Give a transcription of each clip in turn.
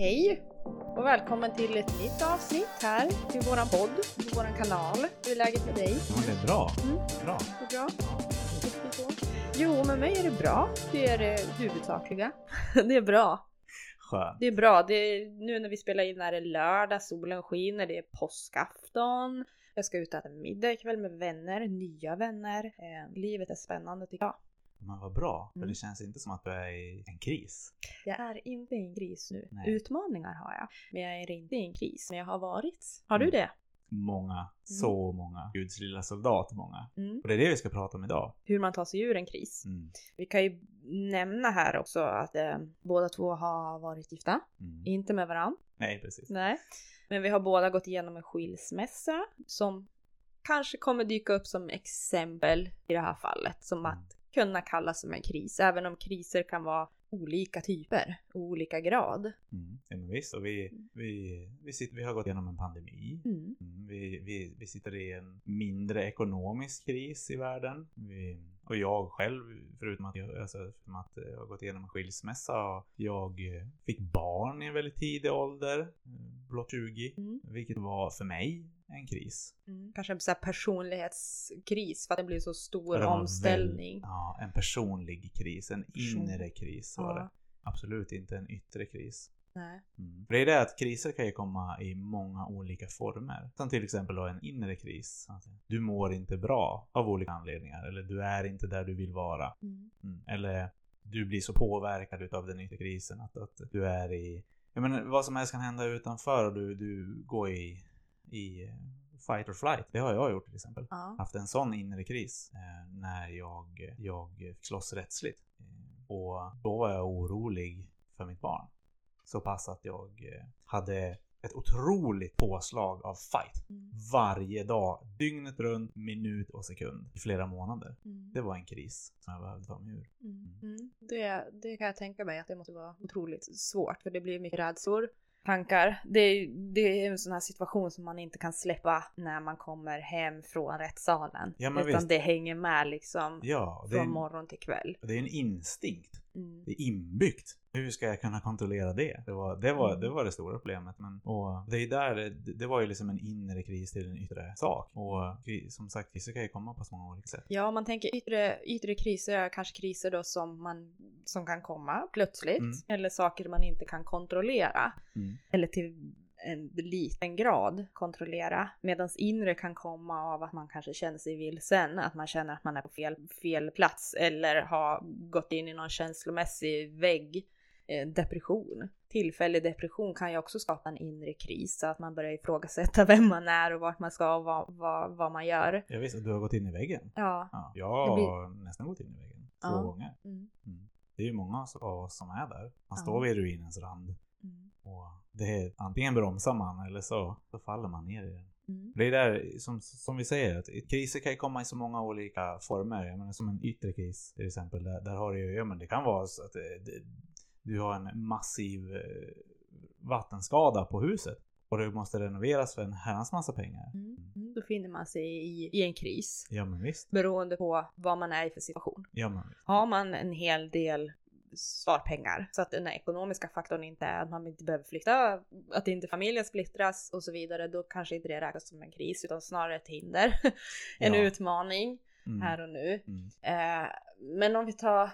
Hej och välkommen till ett nytt avsnitt här till våran podd, till våran kanal. Hur är läget med dig? Ja, det är bra. Mm. bra. Det är bra? Jo, med mig är det bra. Det är det huvudsakliga. Det är bra. Skönt. Det är bra. Det är, nu när vi spelar in är det lördag, solen skiner, det är påskafton. Jag ska ut och äta middag ikväll med vänner, nya vänner. Eh, livet är spännande tycker jag. Men vad bra, för Mm. det känns inte som att du är i en kris. Jag är inte i en kris nu. Nej. Utmaningar har jag, men jag är inte i en kris. Men jag har varit. Har du Mm. det? Många, så många. Guds lilla soldat många. Mm. Och det är det vi ska prata om idag. Hur man tar sig ur en kris. Mm. Vi kan ju nämna här också att eh, båda två har varit gifta. Mm. Inte med varann. Nej, precis. Nej. Men vi har båda gått igenom en skilsmässa som kanske kommer dyka upp som exempel i det här fallet. Som Mm. att kunna kallas som en kris. Även om kriser kan vara olika typer och olika grad. Mm. Ja, visst, och vi, vi, vi, sitter, vi har gått igenom en pandemi. Mm. Mm, Vi, vi, vi sitter i en mindre ekonomisk kris i världen. Vi, och jag själv, förutom att jag, alltså, förutom att jag har gått igenom en skilsmässa, jag fick barn i en väldigt tidig ålder, eh, blott 20, Mm. vilket var för mig en kris. Mm. Kanske en här personlighetskris för att det blir så stor omställning. väl- ja, en personlig kris, en Person- inre kris var Ja. det. Absolut inte en yttre kris. Nej. Mm. För det är det att kriser kan ju komma i många olika former. Som till exempel då en inre kris. Alltså, du mår inte bra av olika anledningar. Eller du är inte där du vill vara. Mm. Mm. Eller du blir så påverkad utav den yttre krisen att, att du är i... Jag menar, vad som helst kan hända utanför och du, du går i, i eh, fight or flight. Det har jag gjort till exempel. Ja. Haft en sån inre kris eh, när jag, jag fick slåss rättsligt. Eh, och då var jag orolig för mitt barn. Så pass att jag hade ett otroligt påslag av fight. Mm. Varje dag, dygnet runt, minut och sekund i flera månader. Mm. Det var en kris som jag behövde ta mig ur. Mm. Mm. Det, det kan jag tänka mig att det måste vara otroligt svårt för det blir mycket rädslor, tankar. Det, är- det är en sån här situation som man inte kan släppa när man kommer hem från rättssalen. Ja, Utan visst. det hänger med liksom Ja, är, från en, morgon till kväll. det är en instinkt. Mm. Det är inbyggt. Hur ska jag kunna kontrollera det? Det var det, var, Mm. det, var det stora problemet. Men, och det, är där, det, det var ju liksom en inre kris till en yttre sak. Och som sagt, kriser kan ju komma på så många olika sätt. Ja, om man tänker yttre, yttre kriser är kanske kriser då som, man, som kan komma plötsligt. Mm. Eller saker man inte kan kontrollera. Mm. eller till en liten grad kontrollera. Medan inre kan komma av att man kanske känner sig vilsen, att man känner att man är på fel, fel plats eller har gått in i någon känslomässig vägg. Eh, depression. Tillfällig depression kan ju också skapa en inre kris så att man börjar ifrågasätta vem man är och vart man ska och vad, vad, vad man gör. Jag visste att du har gått in i väggen. Ja. Ja, jag blir- har nästan gått in i väggen. Två Ja. gånger. Mm. Mm. Det är ju många av oss som är där. Man Ja. står vid ruinens rand. Mm. Och det är, antingen bromsar man eller så, så faller man ner i den. Mm. Det är där, som, som vi säger, att kriser kan ju komma i så många olika former. Jag menar, som en yttre kris till exempel. Där, där har du ju, ja men det kan vara så att det, det, du har en massiv eh, vattenskada på huset. Och det måste renoveras för en herrans massa pengar. Mm. Mm. Då finner man sig i, i en kris. Ja men visst. Beroende på vad man är i för situation. Ja men visst. har man en hel del sparpengar så att den här ekonomiska faktorn inte är att man inte behöver flytta, att inte familjen splittras och så vidare, då kanske inte det räknas som en kris utan snarare ett hinder, en Ja. utmaning Mm. här och nu. Mm. Eh, men om vi tar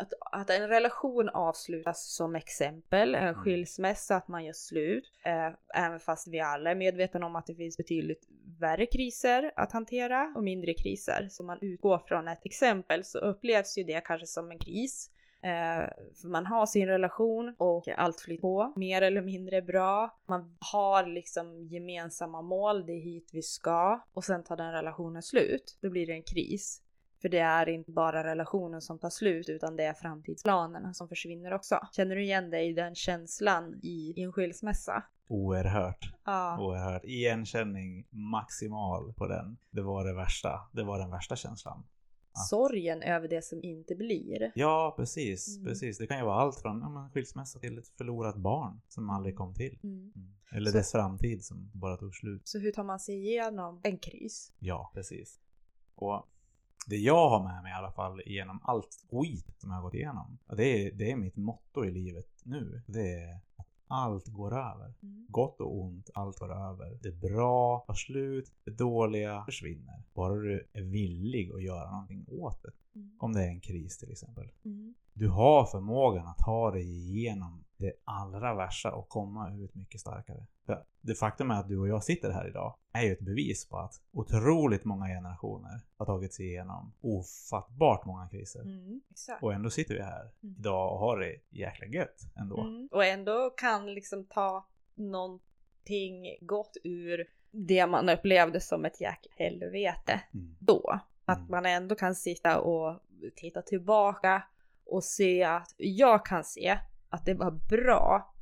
att, att en relation avslutas som exempel, en Mm. skilsmässa, att man gör slut, eh, även fast vi alla är medvetna om att det finns betydligt värre kriser att hantera och mindre kriser. Så man utgår från ett exempel så upplevs ju det kanske som en kris. Eh, för man har sin relation och allt flyter på mer eller mindre bra. Man har liksom gemensamma mål, det är hit vi ska och sen tar den relationen slut. Då blir det en kris. För det är inte bara relationen som tar slut utan det är framtidsplanerna som försvinner också. Känner du igen dig i den känslan i, i en skilsmässa? Oerhört. Ja. Oerhört. Igenkänning maximal på den. Det var det värsta. Det var den värsta känslan. att- Sorgen över det som inte blir. Ja, precis. Mm. precis. Det kan ju vara allt från ja, skilsmässa till ett förlorat barn som aldrig kom till. Mm. Mm. Eller Så- dess framtid som bara tog slut. Så hur tar man sig igenom en kris? Ja, precis. Och det jag har med mig i alla fall genom allt skit som jag har gått igenom. Det är, det är mitt motto i livet nu. Det är att allt går över. Mm. Gott och ont, allt går över. Det bra tar slut, det dåliga försvinner. Bara du är villig att göra någonting åt det. Mm. Om det är en kris till exempel. Mm. Du har förmågan att ta dig igenom det allra värsta och komma ut mycket starkare. För det faktum är att du och jag sitter här idag är ju ett bevis på att otroligt många generationer har tagit sig igenom ofattbart många kriser. Mm. Och ändå sitter vi här Mm. idag och har det jäkla gött ändå. Mm. Och ändå kan liksom ta någonting gott ur det man upplevde som ett jäkla helvete Mm. då. Att Mm. man ändå kan sitta och titta tillbaka och se att jag kan se att det var bra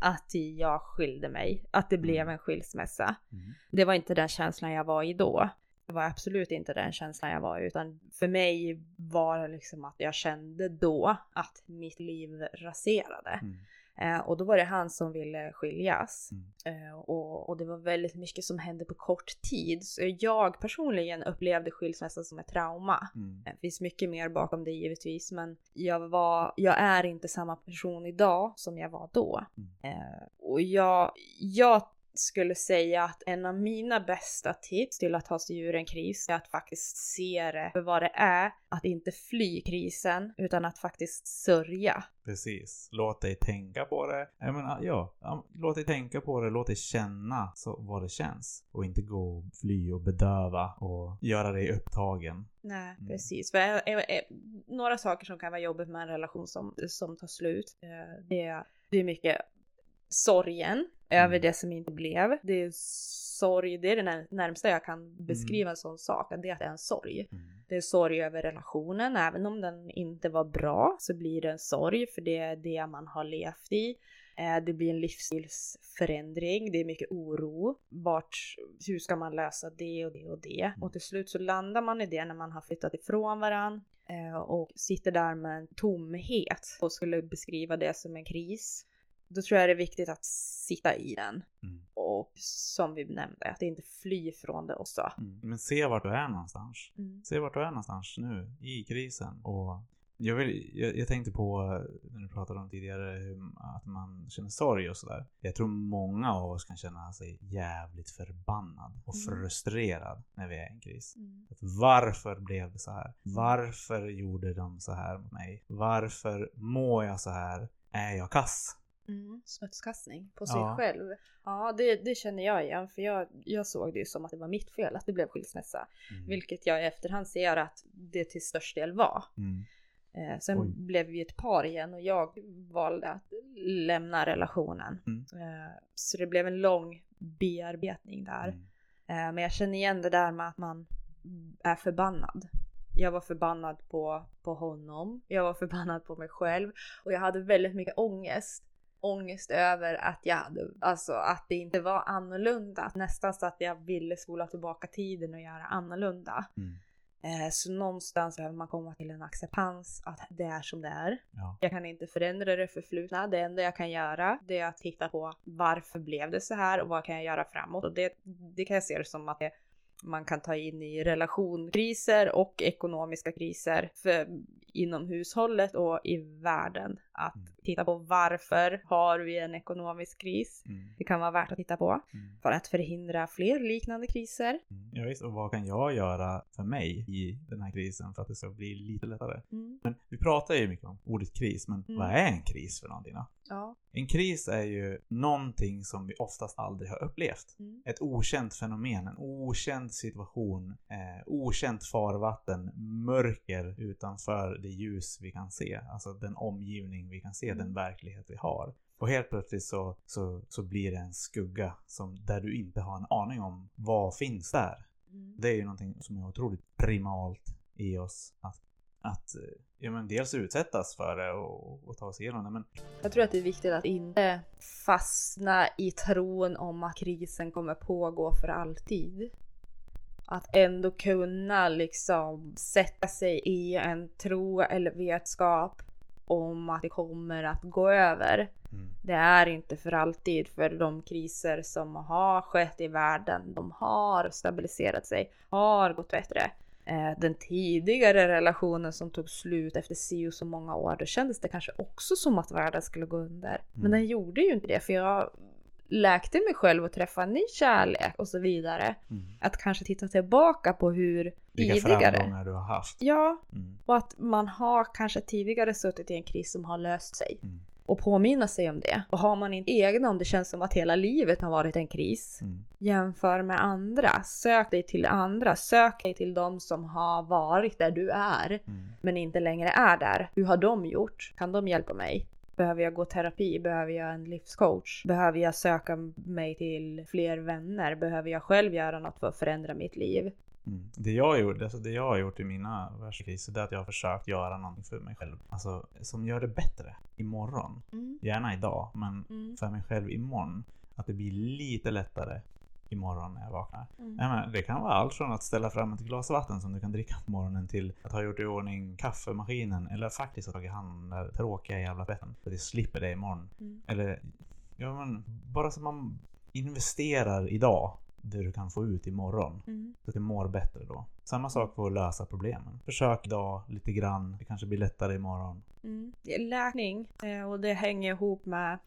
att jag skilde mig, att det blev Mm. en skilsmässa. Mm. Det var inte den känslan jag var i då. Det var absolut inte den känslan jag var i, utan för mig var det liksom att jag kände då att mitt liv raserade. Mm. Eh, och då var det han som ville skiljas. Mm. Eh, och, och det var väldigt mycket som hände på kort tid. Så jag personligen upplevde skilsmässa som ett trauma. Mm. Det finns mycket mer bakom det givetvis, men jag, var, jag är inte samma person idag som jag var då. Mm. Eh, och jag, jag skulle säga att en av mina bästa tips till att ta sig ur en kris är att faktiskt se det för vad det är. Att inte fly krisen, utan att faktiskt sörja. Precis. Låt dig tänka på det. Jag menar, ja, låt dig tänka på det, låt dig känna så, vad det känns. Och inte gå och fly och bedöva och göra dig upptagen. Nej, Mm. precis. För eh, eh, eh, några saker som kan vara jobbigt med en relation som, som tar slut, eh, det, är, det är mycket sorgen över Mm. det som inte blev. Det är sorg, det är det när- närmsta jag kan beskriva en sån sak, att det är att det är en sorg. Mm. Det är sorg över relationen, även om den inte var bra så blir det en sorg för det är det man har levt i. Eh, Det blir en livsstilsförändring, det är mycket oro. Vart, hur ska man lösa det och det och det? Och till slut så landar man i det när man har flyttat ifrån varann eh, och sitter där med en tomhet och skulle beskriva det som en kris. Då tror jag det är viktigt att sitta i den. Mm. Och som vi nämnde, att inte fly från det också. Mm. Men se vart du är någonstans. Mm. Se vart du är någonstans nu i krisen. Och jag, vill, jag, jag tänkte på eh, när du pratade om tidigare hur, att man känner sorg och sådär. Jag tror många av oss kan känna sig jävligt förbannad och Mm. frustrerad när vi är i en kris. Mm. Att Varför blev det så här? Varför gjorde de så här mot mig? Varför mår jag så här? Är jag kass? Mm. Smutskastning på sig Ja. själv. Ja, det, det känner jag igen. För jag, jag såg det ju som att det var mitt fel att det blev skilsmässa. Mm. Vilket jag i efterhand ser att det till störst del var. Mm. Eh, sen Oj. blev vi ett par igen och jag valde att lämna relationen. Mm. Eh, så det blev en lång bearbetning där. Mm. Eh, men jag känner igen det där med att man är förbannad. Jag var förbannad på, på honom, jag var förbannad på mig själv och jag hade väldigt mycket ångest. Ångest över att jag hade, alltså att det inte var annorlunda. Nästan så att jag ville spola tillbaka tiden och göra annorlunda. Mm. Eh, så någonstans behöver man komma till en acceptans att det är som det är. Ja. Jag kan inte förändra det förflutna. Det enda jag kan göra det är att titta på varför blev det så här och vad kan jag göra framåt. Och det, det kan jag se det som att det, man kan ta in i relationskriser och ekonomiska kriser för, inom hushållet och i världen. Att Mm. titta på varför har vi en ekonomisk kris? Mm. Det kan vara värt att titta på Mm. för att förhindra fler liknande kriser. Mm. Ja, visst, och vad kan jag göra för mig i den här krisen för att det ska bli lite lättare? Mm. Men vi pratar ju mycket om ordet kris, men Mm. vad är en kris för någonting då? Ja. En kris är ju någonting som vi oftast aldrig har upplevt. Mm. Ett okänt fenomen, en okänd situation, eh, okänt farvatten, mörker utanför det ljus vi kan se. Alltså den omgivning vi kan se, Mm. den verklighet vi har. Och helt plötsligt så, så, så blir det en skugga som, där du inte har en aning om vad finns där. Mm. Det är ju någonting som är otroligt primalt i oss. Att, att eh, ja, men dels utsättas för det och, och ta sig igenom det. Men Jag tror att det är viktigt att inte fastna i tron om att krisen kommer pågå för alltid. Att ändå kunna liksom sätta sig i en tro eller vetskap om att det kommer att gå över. mm, Det är inte för alltid för de kriser som har skett i världen, de har stabiliserat sig, har gått bättre. Eh, den tidigare relationen som tog slut efter si och så många år, då kändes det kanske också som att världen skulle gå under. Men Mm. den gjorde ju inte det för jag läkte mig själv och träffade ny kärlek och så vidare. Mm. Att kanske titta tillbaka på hur Vilka tidigare... framgångar du har haft. Ja, Mm. och att man har kanske tidigare suttit i en kris som har löst sig. Mm. Och påminna sig om det. Och har man inte egna om det känns som att hela livet har varit en kris. Mm. Jämför med andra. Sök dig till andra. Sök dig till de som har varit där du är. Mm. Men inte längre är där. Hur har de gjort? Kan de hjälpa mig? Behöver jag gå terapi? Behöver jag en livscoach? Behöver jag söka mig till fler vänner? Behöver jag själv göra något för att förändra mitt liv? Mm. Det, jag gjorde, alltså det jag har gjort i mina värsta kriser är att jag har försökt göra någonting för mig själv. Alltså som gör det bättre imorgon. Gärna idag, men Mm. för mig själv imorgon. Att det blir lite lättare imorgon när jag vaknar. Mm. Jag menar, det kan vara allt från att ställa fram ett glas vatten som du kan dricka på morgonen till att ha gjort i ordning kaffemaskinen eller faktiskt ha tagit hand om den tråkiga jävla betten. Så att du slipper det imorgon. Mm. Eller, ja men bara så man investerar idag det du kan få ut imorgon. Mm. Så att du mår bättre då. Samma sak för att lösa problemen. Försök idag lite grann. Det kanske blir lättare imorgon. Mm. Det Läkning eh, och det hänger ihop med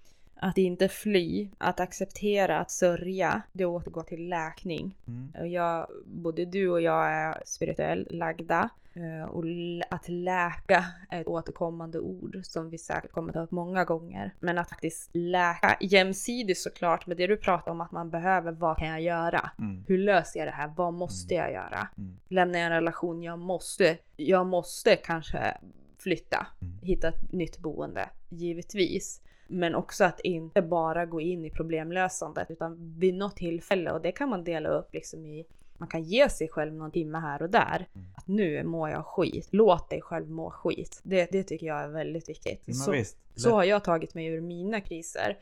att inte fly, att acceptera, att sörja. Det återgår till läkning. Mm. Jag, både du och jag är spirituellt lagda. eh, Och att läka är ett återkommande ord som vi säkert kommer ta upp många gånger. Men att faktiskt läka jämsidigt såklart med det du pratar om att man behöver. Vad kan jag göra? Mm. Hur löser jag det här? Vad måste jag göra? Mm. Lämnar jag en relation? Jag måste. Jag måste kanske flytta. Mm. Hitta ett nytt boende. Givetvis. Men också att inte bara gå in i problemlösandet utan vid något tillfälle och det kan man dela upp liksom i man kan ge sig själv någon timme här och där. Mm. Att nu mår jag skit. Låt dig själv må skit. Det, det tycker jag är väldigt viktigt. Men Så, visst. så har jag tagit mig ur mina kriser.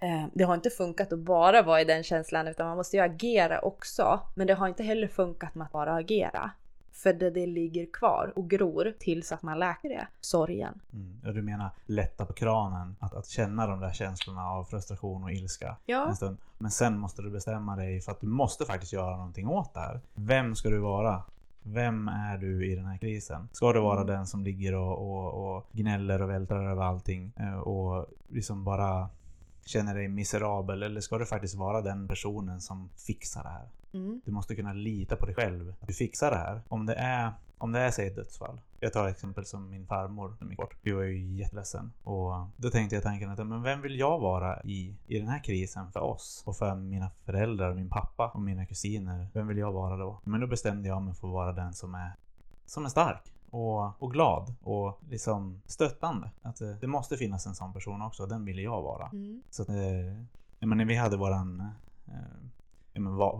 Eh, det har inte funkat att bara vara i den känslan utan man måste ju agera också. Men det har inte heller funkat med att bara agera. För det, det ligger kvar och gror tills att man läker det. Sorgen. Mm. Och du menar lätta på kranen? Att, att känna de där känslorna av frustration och ilska Ja. en stund. Men sen måste du bestämma dig för att du måste faktiskt göra någonting åt det här. Vem ska du vara? Vem är du i den här krisen? Ska du vara Mm. den som ligger och, och, och gnäller och vältrar över allting eh, och liksom bara känner dig miserabel? Eller ska du faktiskt vara den personen som fixar det här? Mm. Du måste kunna lita på dig själv. Du fixar det här. Om det är, om det är säg ett dödsfall. Jag tar exempel som min farmor som gick bort. Jag var ju jätteledsen. Och då tänkte jag tanken att men vem vill jag vara i, i den här krisen för oss? Och för mina föräldrar, och min pappa och mina kusiner. Vem vill jag vara då? Men då bestämde jag mig för att vara den som är, som är stark. Och, och glad och liksom stöttande. Att det, det måste finnas en sån person också. Den ville jag vara. Mm. Så att, eh, jag menar, vi hade våran eh,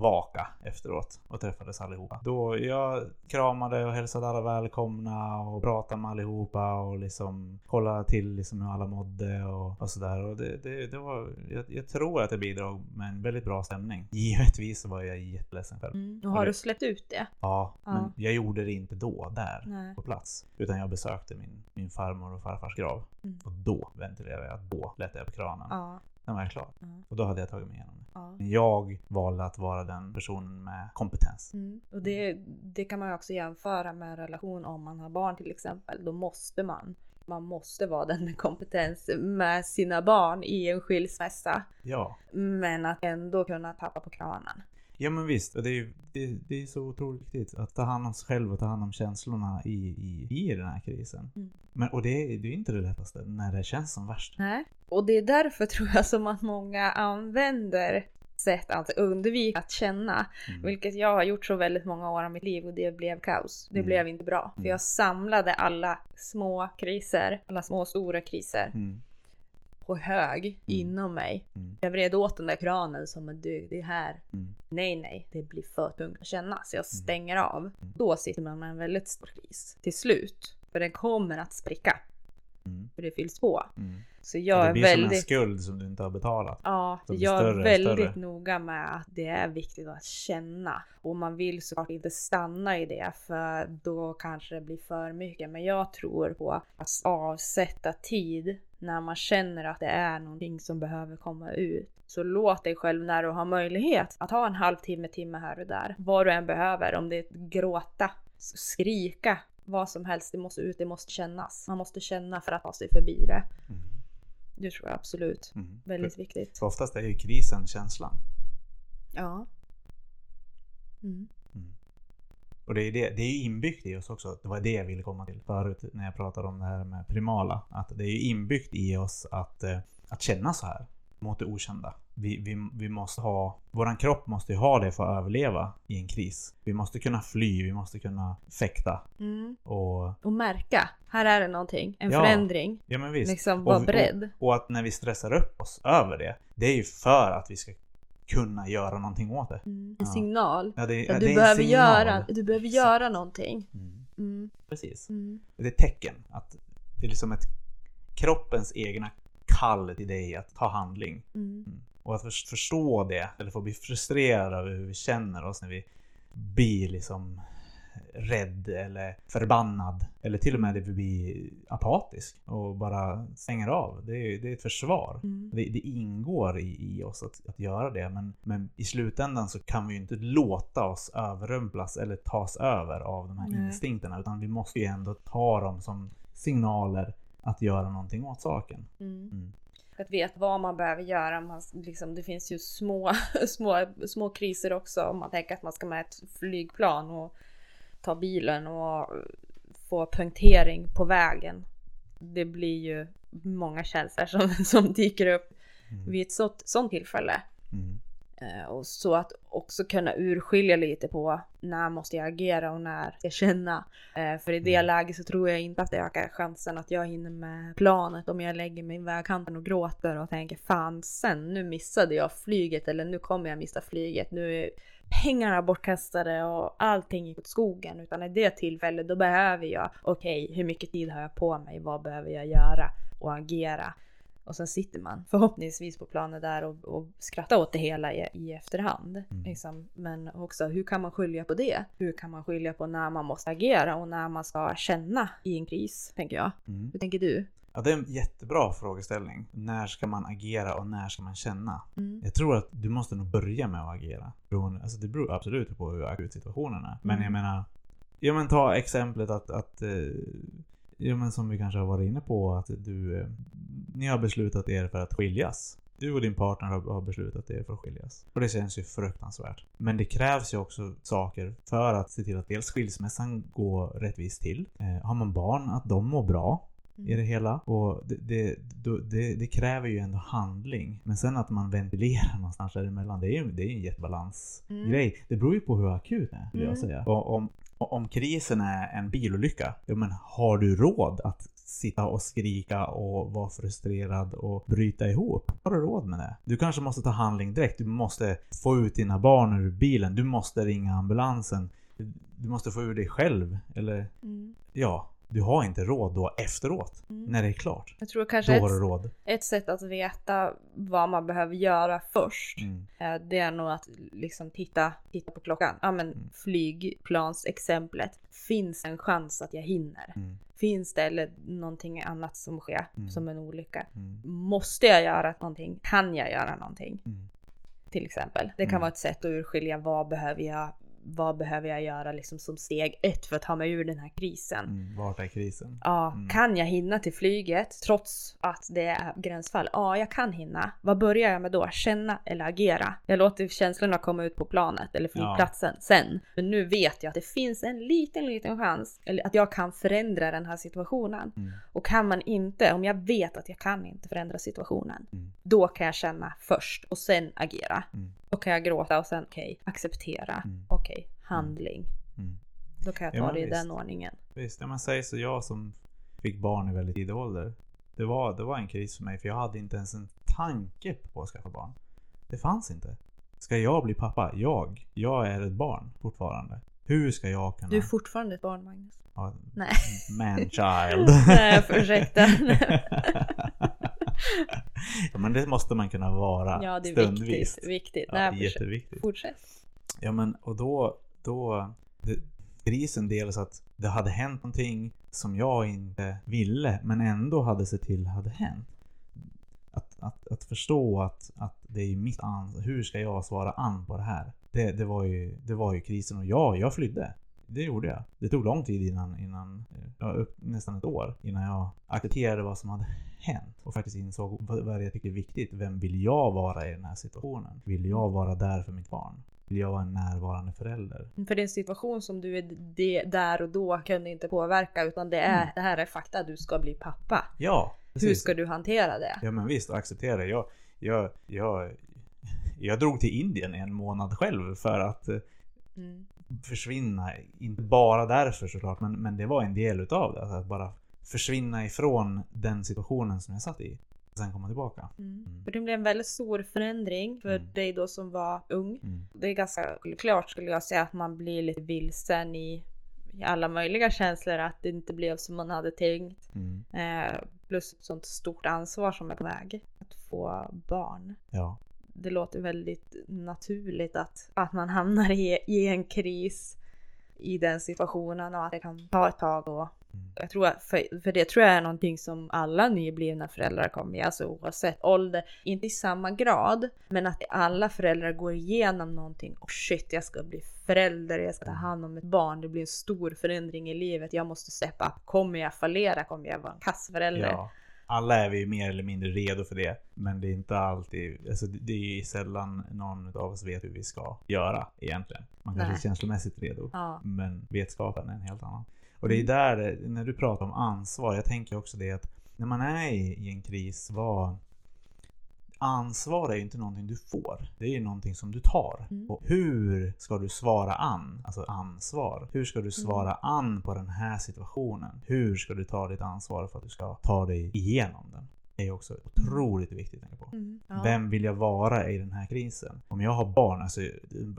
vaka efteråt och träffades allihopa. Då jag kramade och hälsade alla välkomna och pratade med allihopa och liksom kollade till liksom hur alla mådde och, och sådär. Och det, det, det var, jag, jag tror att det bidrog med en väldigt bra stämning. Givetvis var jag jätteledsen själv. Mm. Och har du släppt ut det? Ja, Ja. men jag gjorde det inte då, där Nej. på plats. Utan jag besökte min, min farmor och farfars grav. Mm. Och då ventilerade jag, då lättade jag på kranen. Ja. Den var jag klar. Ja. Och då hade jag tagit mig igenom det. ja. Jag valde att vara den personen med kompetens. Mm. Och det, det kan man ju också jämföra med en relation om man har barn till exempel. Då måste man. Man måste vara den med kompetens med sina barn i en skilsmässa. Ja. Men att ändå kunna tappa på kranen. Ja men visst, och det är ju det, det är så otroligt viktigt att ta hand om sig själv och ta hand om känslorna i, i, i den här krisen. Mm. Men, och det, det är inte det lättaste när det känns som värst. Nej. Och det är därför tror jag som att många använder sätt att undvika att känna. Mm. Vilket jag har gjort så väldigt många år av mitt liv och det blev kaos. Det Mm. blev inte bra. För Mm. jag samlade alla små kriser, alla små och stora kriser Mm. På hög inom mig. Mm. Jag vred åt den där kranen som att du, det är här. Mm. Nej, nej, det blir för tungt att känna så jag stänger av. Mm. Då sitter man med en väldigt stor kris till slut. För den kommer att spricka. Det fylls på. Mm. Så jag det är blir som en väldigt... skuld som du inte har betalat. Ja, blir jag större är väldigt större. noga med att det är viktigt att känna. Och man vill såklart inte stanna i det för då kanske det blir för mycket. Men jag tror på att avsätta tid när man känner att det är någonting som behöver komma ut. Så låt dig själv när du har möjlighet att ha en halvtimme, timme här och där. Vad du än behöver, om det är gråta, skrika, vad som helst. Det måste ut, det måste kännas. Man måste känna för att ta sig förbi det. Mm. Det tror jag absolut. Mm. Väldigt För, viktigt. för oftast är ju krisen känslan. Ja. Mm. Och det är, det, det är ju inbyggt i oss också. Det var det jag ville komma till förut när jag pratade om det här med primala. Att det är ju inbyggt i oss att, eh, att känna så här mot det okända. Vi, vi, vi måste ha, våran kropp måste ju ha det för att överleva i en kris. Vi måste kunna fly, vi måste kunna fäkta. Mm. Och Och märka, här är det någonting, en Ja, förändring. ja men visst. Liksom vara och, beredd. Och, och att när vi stressar upp oss över det, det är ju för att vi ska kunna göra någonting åt det. Mm. En Ja. signal. Ja, det, Ja, det du, en behöver göra, du behöver göra någonting. Mm, Mm. precis. Mm. Det är ett tecken. Att det är liksom ett kroppens egna kall till dig att ta handling. Mm. Mm. Och att för- förstå det, eller få bli frustrerad över hur vi känner oss när vi blir liksom rädd eller förbannad. Eller till och med att vi blir apatisk och bara stänger av. Det är, det är ett försvar. Mm. Det, det ingår i, i oss att, att göra det. Men, men i slutändan så kan vi ju inte låta oss överrumplas eller tas över av de här Nej. instinkterna. Utan vi måste ju ändå ta dem som signaler att göra någonting åt saken. Mm. Mm. Att veta vad man behöver göra. Man, liksom, det finns ju små, små, små kriser också. Om man tänker att man ska med ett flygplan och ta bilen och få punktering på vägen. Det blir ju många känslor som, som dyker upp Mm. vid ett sånt, sånt tillfälle. Mm. Eh, Och så att också kunna urskilja lite på när måste jag agera och när jag känna. Eh, För i det Mm. läget så tror jag inte att det ökar chansen att jag hinner med planet om jag lägger mig i vägkanten och gråter och tänker fan sen nu missade jag flyget eller nu kommer jag missa flyget. Nu är pengarna bortkastade och allting gick åt skogen. Utan i det tillfället då behöver jag, okej hur mycket tid har jag på mig? Vad behöver jag göra och agera? Och sen sitter man förhoppningsvis på planet där och, och skrattar åt det hela i, i efterhand. Mm. Liksom. Men också hur kan man skilja på det? Hur kan man skilja på när man måste agera och när man ska känna i en kris, tänker jag. Mm. Hur tänker du? Ja, det är en jättebra frågeställning. När ska man agera och när ska man känna? Mm. Jag tror att du måste nog börja med att agera. Alltså det beror absolut på hur akut situationen är. Men Mm. jag menar, ja men ta exemplet att, att eh, ja men som vi kanske har varit inne på att du, eh, ni har beslutat er för att skiljas. Du och din partner har, beslutat er för att skiljas. Och det känns ju fruktansvärt. Men det krävs ju också saker för att se till att dels skilsmässan går rättvist till. Eh, har man barn, att de mår bra i det hela. Och det, det, det, det kräver ju ändå handling. Men sen att man ventilerar någonstans däremellan, det är ju det är en jättebalansgrej. Det beror ju på hur akut det är, jag Mm. säga. Och om, om krisen är en bilolycka, ja men har du råd att sitta och skrika och vara frustrerad och bryta ihop? Har du råd med det? Du kanske måste ta handling direkt. Du måste få ut dina barn ur bilen. Du måste ringa ambulansen. Du måste få ur dig själv. Eller Mm. ja, du har inte råd då efteråt. Mm. När det är klart. Jag tror Då kanske du ett, råd. ett sätt att veta vad man behöver göra först. Mm. Eh, Det är nog att liksom titta, titta på klockan. Ja men Mm. flygplansexemplet. Finns en chans att jag hinner? Mm. Finns det eller någonting annat som sker Mm. som en olycka? Mm. Måste jag göra någonting? Kan jag göra någonting? Mm. Till exempel. Det kan Mm. vara ett sätt att urskilja vad behöver jag vad behöver jag göra liksom som steg ett för att ta mig ur den här krisen? Mm. Vart är krisen? Ja, Mm. kan jag hinna till flyget trots att det är gränsfall? Ja, jag kan hinna. Vad börjar jag med då? Känna eller agera? Jag låter känslorna komma ut på planet eller flygplatsen sen. Men nu vet jag att det finns en liten, liten chans att jag kan förändra den här situationen. Mm. Och kan man inte, om jag vet att jag kan inte förändra situationen, Mm. då kan jag känna först och sen agera. Mm. Då kan jag gråta och sen okej, acceptera. Mm. Okej, handling. Mm. Då kan jag Ja, ta men det i visst. den ordningen. Visst, ja, men säg så jag som fick barn i väldigt tidig ålder. Det var, det var en kris för mig för jag hade inte ens en tanke på att skaffa barn. Det fanns inte. Ska jag bli pappa? Jag. Jag är ett barn fortfarande. Hur ska jag kunna... Du är fortfarande ett barn Magnus. Ja, Nej. Man-child. Nej, ursäkta. ja, men det måste man kunna vara Ja, det är stundvis. viktigt. viktigt. Ja, Nej, jätteviktigt. Fortsätt. Ja men och då, då det, krisen dels att det hade hänt någonting som jag inte ville men ändå hade sett till hade hänt. Att, att, att förstå att, att det är mitt ansvar. Hur ska jag svara an på det här? Det, det, var, ju, det var ju krisen och ja, jag flydde. Det gjorde jag. Det tog lång tid innan, innan upp, nästan ett år innan jag accepterade vad som hade hänt och faktiskt insåg vad, vad jag tycker är viktigt. Vem vill jag vara i den här situationen? Vill jag vara där för mitt barn? Vill jag vara en närvarande förälder? För det är en situation som du är där och då kunde inte påverka utan det är Mm. det här är fakta. Du ska bli pappa. Ja, Hur precis. ska du hantera det? Ja men visst, acceptera det. Jag, jag, jag, jag drog till Indien en månad själv för att eh, Mm. Försvinna. Inte bara därför såklart, men, men det var en del utav det. Alltså att bara försvinna ifrån den situationen som jag satt i. Och sen komma tillbaka. Mm. Mm. För det blev en väldigt stor förändring för Mm. dig då som var ung. Mm. Det är ganska klart skulle jag säga att man blir lite vilsen i, i alla möjliga känslor att det inte blev som man hade tänkt. Mm. Eh, plus ett sånt stort ansvar som är på väg. Att få barn. Ja. Det låter väldigt naturligt att, att man hamnar i, i en kris i den situationen och att det kan ta ett tag och Mm. jag tror att för, för det tror jag är någonting som alla nyblivna föräldrar kommer göra, alltså oavsett ålder. Inte i samma grad, men att alla föräldrar går igenom någonting. Och shit, jag ska bli förälder, jag ska ta hand om ett barn. Det blir en stor förändring i livet. Jag måste steppa upp. Kommer jag fallera? Kommer jag vara en kassförälder? ja. Alla är vi mer eller mindre redo för det. Men det är inte alltid, alltså det det är ju sällan någon av oss vet hur vi ska göra egentligen. Man kanske Nej. är känslomässigt redo. Ja. Men vetskapen är en helt annan. Och det är där, när du pratar om ansvar, jag tänker också det att när man är i, i en kris, vad... Ansvar är ju inte någonting du får. Det är ju någonting som du tar. Mm. Och hur ska du svara an? Alltså ansvar. Hur ska du svara an på den här situationen? Hur ska du ta ditt ansvar för att du ska ta dig igenom den? Det är också otroligt viktigt att tänka på. Mm. Ja. Vem vill jag vara i den här krisen? Om jag har barn, alltså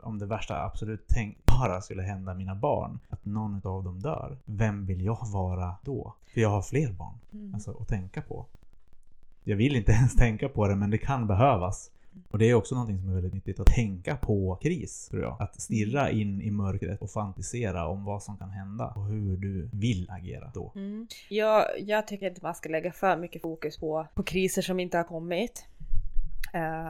om det värsta absolut tänkbara skulle hända mina barn, att någon av dem dör. Vem vill jag vara då? För jag har fler barn Mm. alltså, att tänka på. Jag vill inte ens tänka på det, men det kan behövas. Och det är också någonting som är väldigt nyttigt att tänka på kris, tror jag. Att stirra in i mörkret och fantisera om vad som kan hända och hur du vill agera då. Mm. Jag, jag tycker inte man ska lägga för mycket fokus på, på kriser som inte har kommit. Eh,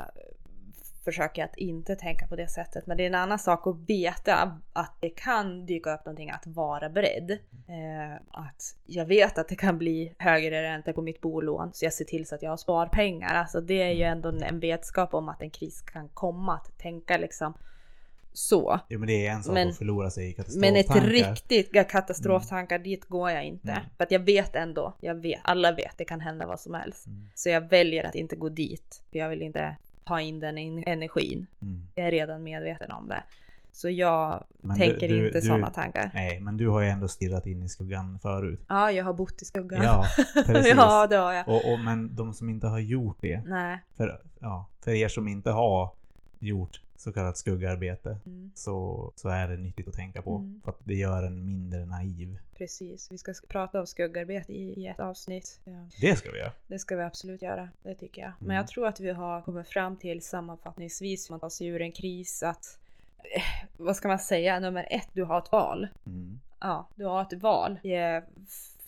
försöker att inte tänka på det sättet. Men det är en annan sak att veta att det kan dyka upp någonting, att vara beredd. Eh, att jag vet att det kan bli högre räntor på mitt bolån så jag ser till så att jag har sparpengar. Alltså det är ju ändå en vetskap om att en kris kan komma. Att tänka liksom så. Jo men det är en sak Men- att förlora sig i Men ett katastroftankar. riktigt katastroftankar, dit går jag inte. Mm. För att jag vet ändå, jag vet, alla vet, det kan hända vad som helst. Mm. Så jag väljer att inte gå dit. För jag vill inte ta in den in- energin. Mm. Jag är redan medveten om det. Så jag Men tänker du- du- inte sådana tankar. Nej, men du har ju ändå stirrat in i skuggan förut. Ja, jag har bott i skuggan. Ja, precis. ja, det har jag. Och, och, men de som inte har gjort det, Nej. för, ja, för er som inte har gjort så kallat skuggarbete, Mm, så, så är det nyttigt att tänka på. Mm. För att det gör en mindre naiv. precis. Vi ska sk- prata om skuggarbete i, i ett avsnitt. Ja. Det ska vi göra. Det ska vi absolut göra, det tycker jag. Men Mm. jag tror att vi har kommit fram till sammanfattningsvis, om man tar sig ur en kris, att eh, vad ska man säga, nummer ett, du har ett val. Mm. Ja, du har ett val.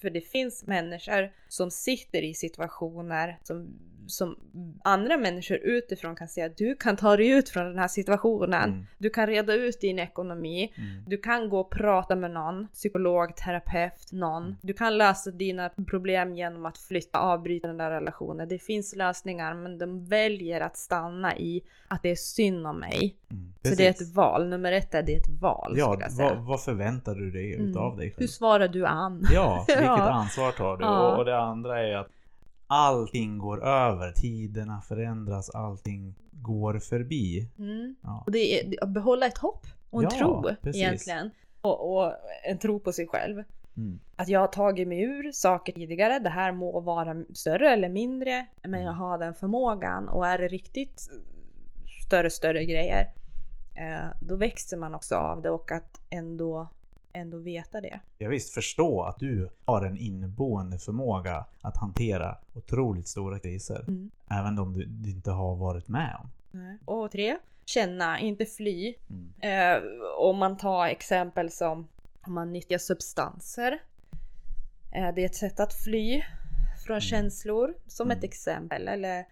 För det finns människor som sitter i situationer som, som andra människor utifrån kan säga du kan ta dig ut från den här situationen. Mm. Du kan reda ut din ekonomi. Mm. Du kan gå och prata med någon, psykolog, terapeut, någon. Mm. Du kan lösa dina problem genom att flytta, avbryta den där relationen. Det finns lösningar men de väljer att stanna i att det är synd om mig. Mm. Så det är ett val. Nummer ett är det ett val Ja, vad, vad förväntar du dig Mm. utav dig själv? Hur svarar du an? Ja, vilket Ja. ansvar tar du? Ja. Och, och det andra är att allting går över. Tiderna förändras, allting går förbi. Mm. Ja. Och det är att behålla ett hopp och en Ja, tro precis. egentligen. Och, och en tro på sig själv. Mm. Att jag har tagit mig ur saker tidigare. Det här må vara större eller mindre. Men Mm. jag har den förmågan. Och är det riktigt större, större grejer. eh, då växer man också av det och att ändå, ändå veta det. Jag visst förstå att du har en inneboende förmåga att hantera otroligt stora kriser. Mm. Även om du, du inte har varit med om. Och tre, känna, inte fly. Mm. Eh, om man tar exempel som om man nyttjar substanser. Eh, det är ett sätt att fly från Mm. känslor, som ett Mm. exempel. Eller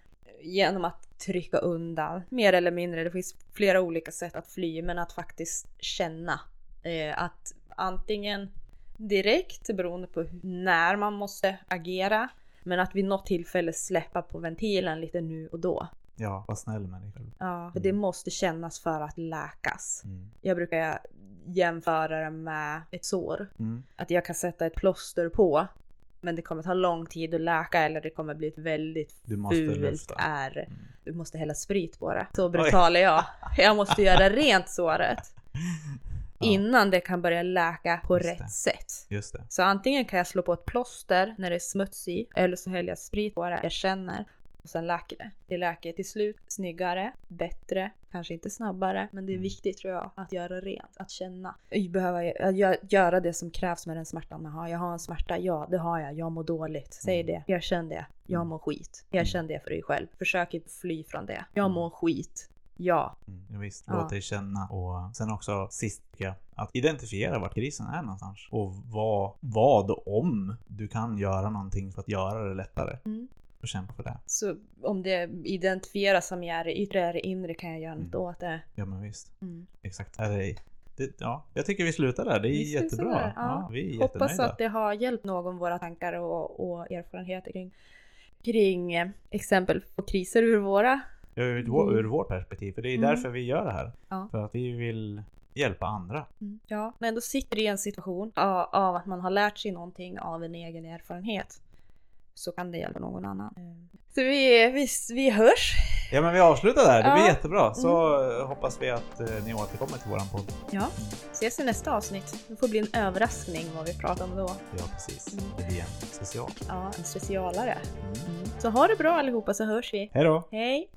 genom att trycka undan, mer eller mindre. Det finns flera olika sätt att fly, men att faktiskt känna. Eh, att antingen direkt, beroende på när man måste agera, men att vid något tillfälle släppa på ventilen lite nu och då. Ja, var snäll med dig själv. Ja, för det måste kännas för att läkas. Mm. Jag brukar jämföra det med ett sår. Mm. Att jag kan sätta ett plåster på, men det kommer ta lång tid att läka eller det kommer bli ett väldigt Du måste fult ärr. Mm. Du måste hälla sprit på det. Så brutal är jag. Jag måste göra rent såret Ja, innan det kan börja läka på Just rätt det. sätt. Just det. Så antingen kan jag slå på ett plåster när det är smutsigt eller så häller jag sprit på det. Jag känner och sen läker det. Det läker till slut snyggare, bättre, kanske inte snabbare, men det är Mm. viktigt tror jag att göra rent, att känna. Jag gö- göra det som krävs med den smärtan man har. Jag har en smärta, ja det har jag, jag mår dåligt. Säg Mm. det, erkänn det. Jag Mm. mår skit. Mm. Erkänn det för dig själv. Försök inte fly från det. Jag mår skit. Ja. Mm, visst, Ja. låt dig känna och sen också sist att identifiera vart krisen är någonstans och vad, vad om du kan göra någonting för att göra det lättare Mm. och kämpa för det. Så om det identifieras som jag är det yttre eller inre kan jag göra något Mm. åt det. Ja men visst, Mm. exakt. Är det, det, ja, jag tycker vi slutar där. Det är Vi jättebra. där, Ja. ja. vi är Hoppas att det har hjälpt någon våra tankar och, och erfarenheter kring, kring eh, exempel på kriser ur våra. Ur, Mm. ur vårt perspektiv. För det är Mm. därför vi gör det här. Ja. För att vi vill hjälpa andra. Ja, men ändå sitter i en situation av, av att man har lärt sig någonting av en egen erfarenhet. Så kan det hjälpa någon annan. Eh, Så vi, vi, vi hörs. Ja men vi avslutar där. Det blir Ja. jättebra. Så Mm. eh, hoppas vi att eh, ni återkommer till våran podd. Ja, ses i nästa avsnitt. Det får bli en överraskning vad vi pratar om då. Ja precis. Mm. Det blir en special. Ja, en specialare. Mm. Så ha det bra allihopa så hörs vi. Hej då! Hej!